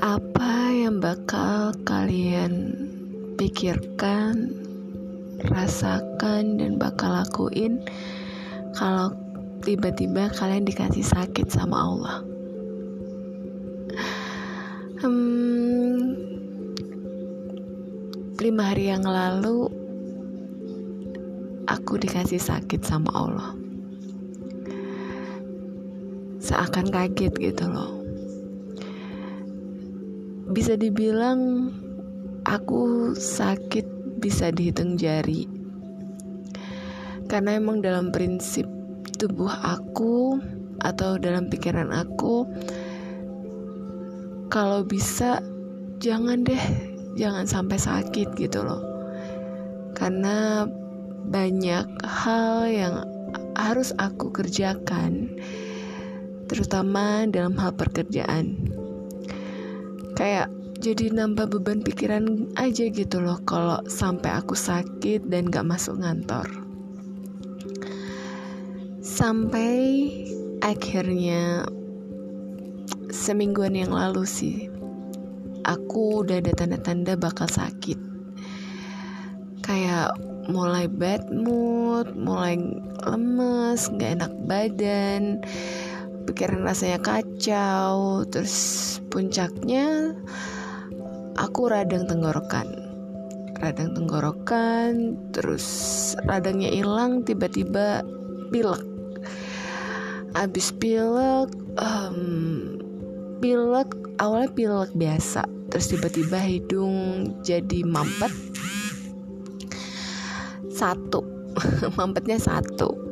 Apa yang bakal kalian pikirkan, rasakan, dan bakal lakuin kalau tiba-tiba kalian dikasih sakit sama Allah? Hmm, lima hari yang lalu aku dikasih sakit sama Allah. Seakan kaget gitu loh. Bisa dibilang aku sakit bisa dihitung jari. Karena emang dalam prinsip tubuh aku atau dalam pikiran aku kalau bisa jangan deh jangan sampai sakit gitu loh karena banyak hal yang harus aku kerjakan, terutama dalam hal pekerjaan. Kayak jadi nambah beban pikiran aja gitu loh kalau sampai aku sakit dan gak masuk ngantor. Sampai akhirnya semingguan yang lalu sih, aku udah ada tanda-tanda bakal sakit. Kayak mulai bad mood, mulai lemes, gak enak badan, pikiran rasanya kacau, terus puncaknya aku radang tenggorokan. Radang tenggorokan, terus radangnya hilang, tiba-tiba pilek. Abis pilek, um, pilek awalnya pilek biasa, terus tiba-tiba hidung jadi mampet, satu mampetnya satu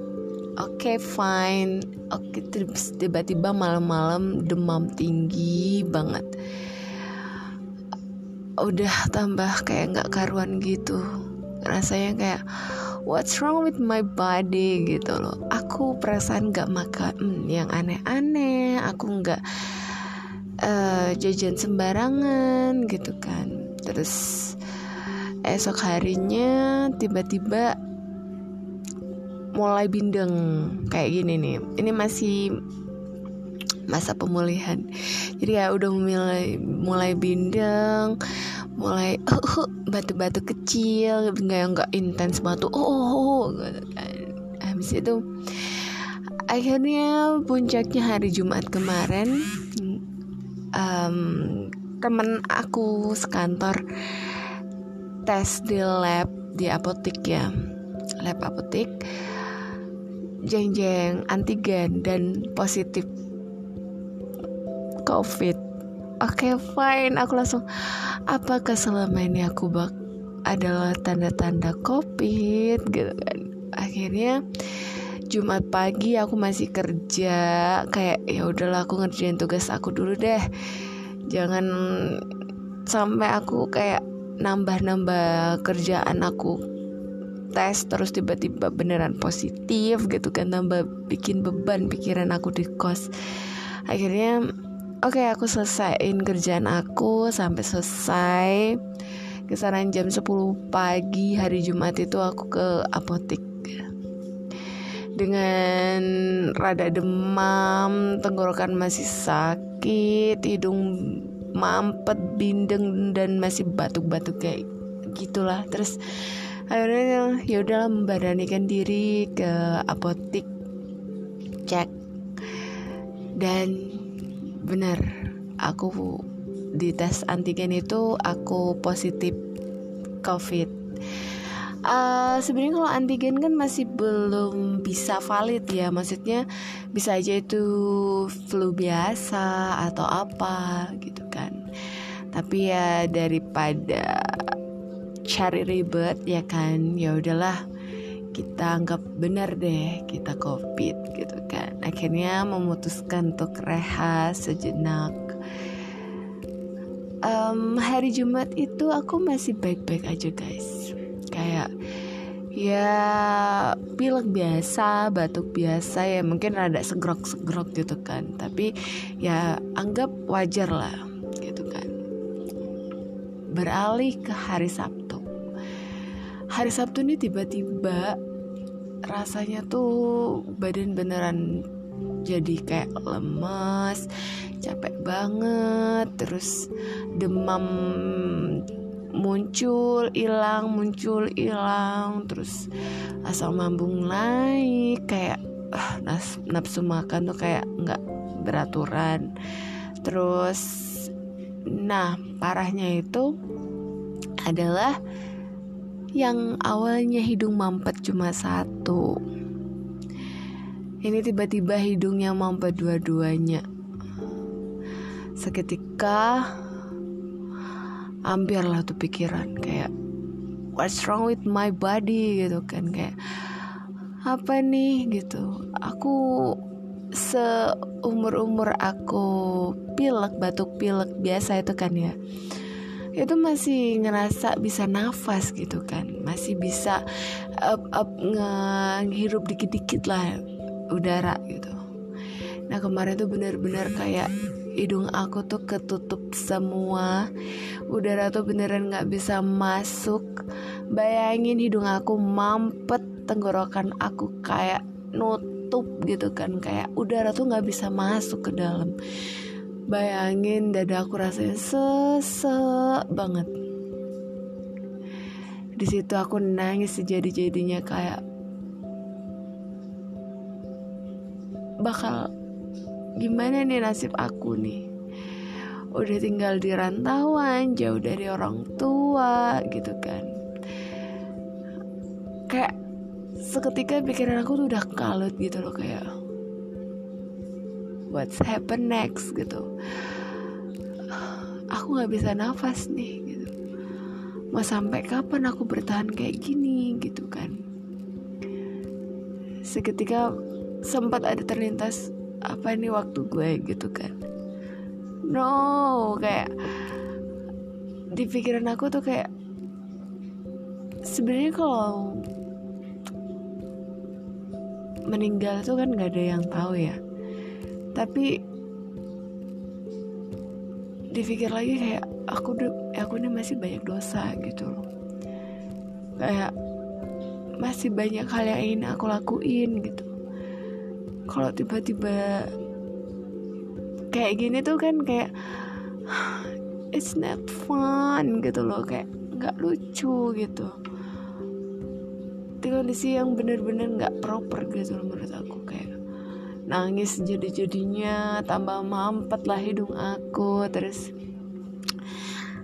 oke okay, fine. Oke okay, tiba-tiba malam-malam demam tinggi banget. Udah tambah kayak nggak karuan gitu. Rasanya kayak what's wrong with my body gitu loh. Aku perasaan nggak makan hmm, yang aneh-aneh. Aku nggak uh, jajan sembarangan gitu kan. Terus esok harinya tiba-tiba mulai bindeng. Kayak gini nih. Ini masih masa pemulihan. Jadi ya udah mulai mulai bindeng mulai uh, uh, batu-batu kecil nggak nggak intens batu oh, oh, oh gitu kan. Habis itu akhirnya puncaknya hari Jumat kemarin um, temen aku sekantor tes di lab di apotik ya. Lab apotik jeng-jeng antigen dan positif covid. Oke okay, fine. Aku langsung apakah selama ini aku bak adalah tanda-tanda covid gitu kan? Akhirnya Jumat pagi aku masih kerja kayak ya udahlah aku ngerjain tugas aku dulu deh. Jangan sampai aku kayak nambah-nambah kerjaan aku tes terus tiba-tiba beneran positif gitu kan tambah bikin beban pikiran aku di kos. Akhirnya oke okay, aku selesaiin kerjaan aku sampai selesai. Kisaran jam 10 pagi hari Jumat itu aku ke apotik. Dengan rada demam tenggorokan masih sakit hidung mampet bindeng dan masih batuk-batuk kayak gitulah. Terus akhirnya ya udahlah memberanikan diri ke apotik. Cek. Dan benar aku di tes antigen itu aku positif covid. Uh, sebenarnya kalau antigen kan masih belum bisa valid ya maksudnya bisa aja itu flu biasa atau apa gitu kan. Tapi ya daripada cari ribet ya kan ya udahlah kita anggap benar deh kita covid gitu kan akhirnya memutuskan untuk rehat sejenak um, hari Jumat itu aku masih baik-baik aja guys kayak ya pilek biasa, batuk biasa ya mungkin rada segrok-segrok gitu kan. Tapi ya anggap wajar lah gitu kan. Beralih ke hari Sabtu. Hari Sabtu ini tiba-tiba rasanya tuh badan beneran jadi kayak lemes capek banget terus demam muncul hilang muncul hilang terus asam lambung naik kayak uh, nafsu makan tuh kayak nggak beraturan. Terus nah parahnya itu adalah yang awalnya hidung mampet cuma satu. Ini tiba-tiba hidungnya mampet dua-duanya. Seketika hampirlah tuh pikiran kayak what's wrong with my body? gitu kan kayak apa nih? gitu. Aku seumur-umur aku pilek batuk pilek biasa itu kan ya itu masih ngerasa bisa nafas gitu kan. Masih bisa up up ngehirup dikit-dikit lah udara gitu. Nah kemarin tuh bener-bener kayak hidung aku tuh ketutup semua. Udara tuh beneran nggak bisa masuk. Bayangin hidung aku mampet tenggorokan aku kayak nutup gitu kan. Kayak udara tuh nggak bisa masuk ke dalam bayangin dada aku rasanya sesek banget. Di situ aku nangis sejadi-jadinya kayak bakal gimana nih nasib aku nih? Udah tinggal di rantauan jauh dari orang tua gitu kan. Kayak seketika pikiran aku tuh udah kalut gitu loh kayak what's happen next gitu. Aku nggak bisa nafas nih gitu. Mau sampai kapan aku bertahan kayak gini gitu kan. Seketika sempat ada terlintas apa ini waktu gue? gitu kan. No kayak di pikiran aku tuh kayak sebenarnya kalau meninggal tuh kan nggak ada yang tahu ya tapi dipikir lagi kayak aku aku ini masih banyak dosa gitu loh. Kayak masih banyak hal yang ingin aku lakuin gitu. Kalau tiba-tiba kayak gini tuh kan kayak it's not fun gitu loh kayak nggak lucu gitu. Di kondisi yang bener-bener nggak proper gitu loh menurut aku nangis jadi-jadinya tambah mampet lah hidung aku terus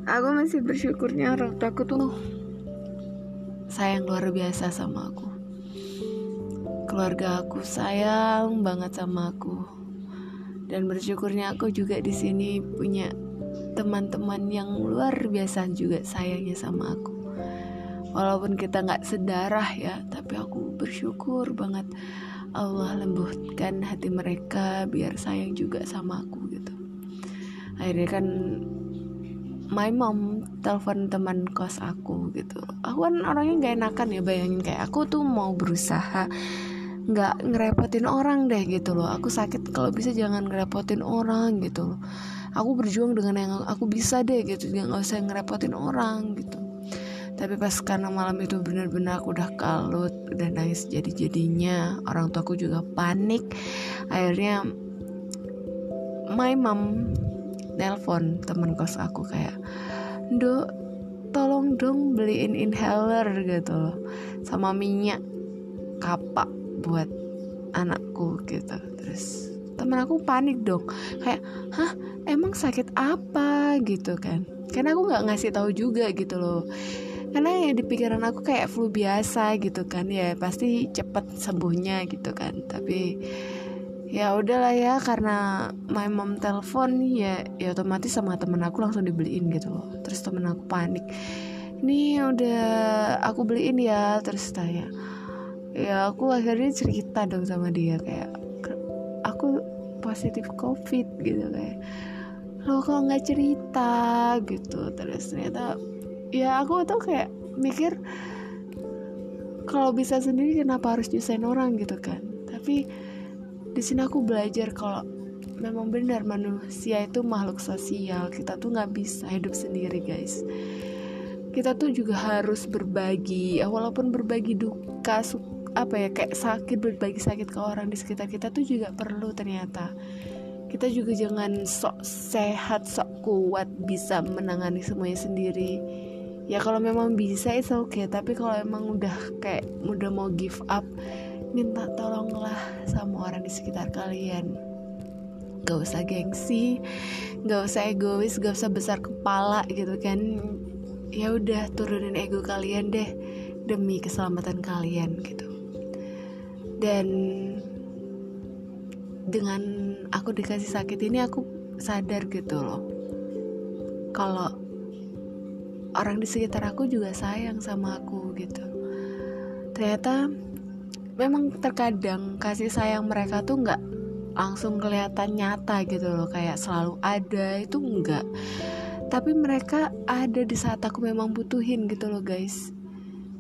aku masih bersyukurnya orang aku tuh sayang luar biasa sama aku. Keluarga aku sayang banget sama aku. Dan bersyukurnya aku juga di sini punya teman-teman yang luar biasa juga sayangnya sama aku. Walaupun kita nggak sedarah ya tapi aku bersyukur banget Allah lembutkan hati mereka biar sayang juga sama aku gitu. Akhirnya kan my mom telepon teman kos aku gitu. Aku kan orangnya nggak enakan ya bayangin. Kayak aku tuh mau berusaha nggak ngerepotin orang deh gitu loh. Aku sakit kalau bisa jangan ngerepotin orang gitu loh. Aku berjuang dengan yang aku bisa deh gitu. Nggak usah ngerepotin orang gitu tapi pas karena malam itu benar-benar aku udah kalut udah nangis jadi-jadinya orang tua aku juga panik. Akhirnya my mom nelpon temen kos aku kayak do tolong dong beliin inhaler gitu loh sama minyak kapak buat anakku gitu. Terus temen aku panik dong kayak hah emang sakit apa? gitu kan. Karena aku nggak ngasih tahu juga gitu loh karena ya di pikiran aku kayak flu biasa gitu kan ya pasti cepet sembuhnya gitu kan. Tapi ya udahlah ya karena my mom telepon ya ya otomatis sama temen aku langsung dibeliin gitu loh. Terus temen aku panik. Ini udah aku beliin ya terus tanya. Ya aku akhirnya cerita dong sama dia kayak aku positif covid gitu kayak. Lo kok nggak cerita? gitu. Terus ternyata ya aku tuh kayak mikir kalau bisa sendiri kenapa harus nyusahin orang gitu kan? Tapi di sini aku belajar kalau memang benar manusia itu makhluk sosial. Kita tuh nggak bisa hidup sendiri guys. Kita tuh juga harus berbagi. Walaupun berbagi duka apa ya kayak sakit berbagi sakit ke orang di sekitar kita tuh juga perlu ternyata. Kita juga jangan sok sehat sok kuat bisa menangani semuanya sendiri ya kalau memang bisa itu oke okay. tapi kalau emang udah kayak udah mau give up minta tolonglah sama orang di sekitar kalian. Gak usah gengsi gak usah egois gak usah besar kepala gitu kan. Ya udah turunin ego kalian deh demi keselamatan kalian gitu. Dan dengan aku dikasih sakit ini aku sadar gitu loh. Kalau orang di sekitar aku juga sayang sama aku gitu. Ternyata memang terkadang kasih sayang mereka tuh nggak langsung kelihatan nyata gitu loh kayak selalu ada itu enggak tapi mereka ada di saat aku memang butuhin gitu loh guys.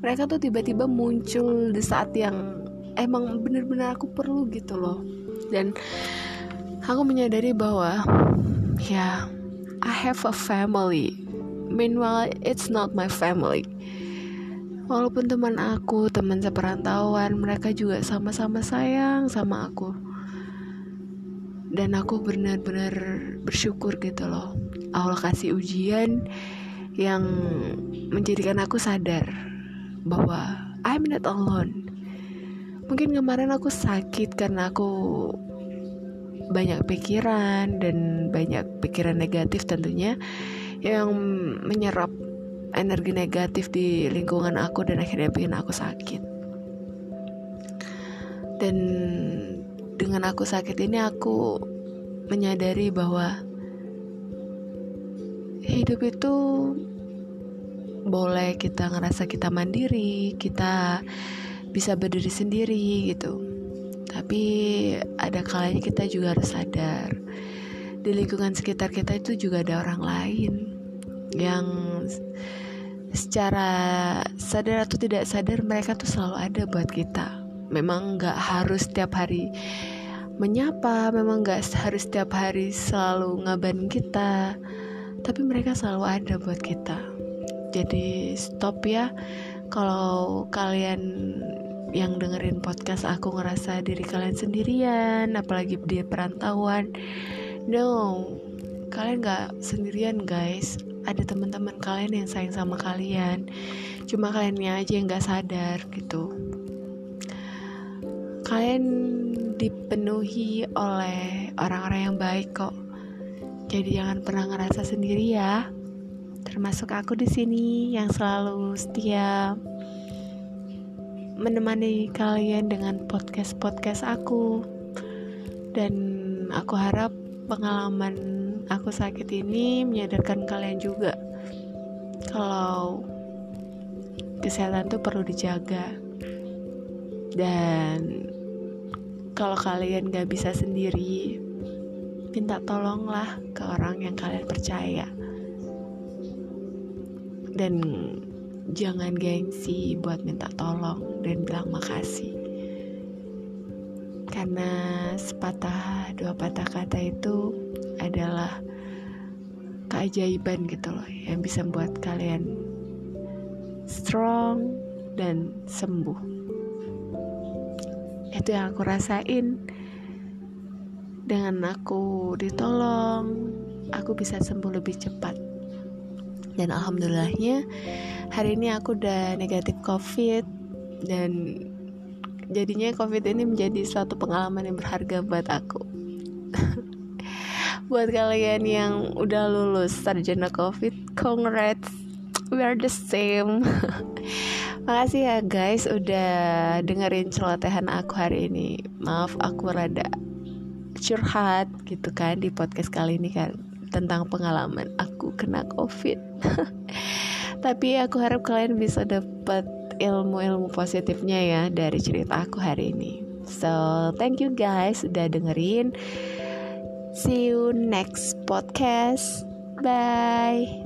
Mereka tuh tiba-tiba muncul di saat yang emang bener-bener aku perlu gitu loh. Dan aku menyadari bahwa ya I have a family meanwhile it's not my family. Walaupun teman aku teman seperantauan mereka juga sama-sama sayang sama aku. Dan aku benar-benar bersyukur gitu loh. Allah kasih ujian yang menjadikan aku sadar bahwa I'm not alone. Mungkin kemarin aku sakit karena aku banyak pikiran dan banyak pikiran negatif tentunya yang menyerap energi negatif di lingkungan aku dan akhirnya bikin aku sakit dan dengan aku sakit ini aku menyadari bahwa hidup itu boleh kita ngerasa kita mandiri, kita bisa berdiri sendiri gitu. Tapi ada kalanya kita juga harus sadar di lingkungan sekitar kita itu juga ada orang lain yang secara sadar atau tidak sadar mereka tuh selalu ada buat kita. Memang nggak harus setiap hari menyapa, memang nggak harus setiap hari selalu ngabarin kita, tapi mereka selalu ada buat kita. Jadi stop ya. Kalau kalian yang dengerin podcast aku ngerasa diri kalian sendirian apalagi di perantauan no. Kalian gak sendirian guys ada teman-teman kalian yang sayang sama kalian cuma kaliannya aja yang gak sadar gitu kalian dipenuhi oleh orang-orang yang baik kok jadi jangan pernah ngerasa sendiri ya. Termasuk aku di sini yang selalu setia menemani kalian dengan podcast-podcast aku. Dan aku harap pengalaman aku sakit ini menyadarkan kalian juga kalau kesehatan tuh perlu dijaga. Dan kalau kalian gak bisa sendiri, minta tolonglah ke orang yang kalian percaya dan jangan gengsi buat minta tolong dan bilang makasih karena sepatah dua patah kata itu adalah keajaiban gitu loh yang bisa membuat kalian strong dan sembuh. Itu yang aku rasain. Dengan aku ditolong aku bisa sembuh lebih cepat. Dan alhamdulillahnya hari ini aku udah negatif covid dan jadinya covid ini menjadi suatu pengalaman yang berharga buat aku buat kalian yang udah lulus sarjana covid congrats. We are the same. Makasih ya guys udah dengerin celotehan aku hari ini. Maaf aku rada curhat gitu kan di podcast kali ini kan tentang pengalaman aku kena covid. Tapi aku harap kalian bisa dapat ilmu-ilmu positifnya ya dari cerita aku hari ini. So thank you guys udah dengerin see you next podcast. Bye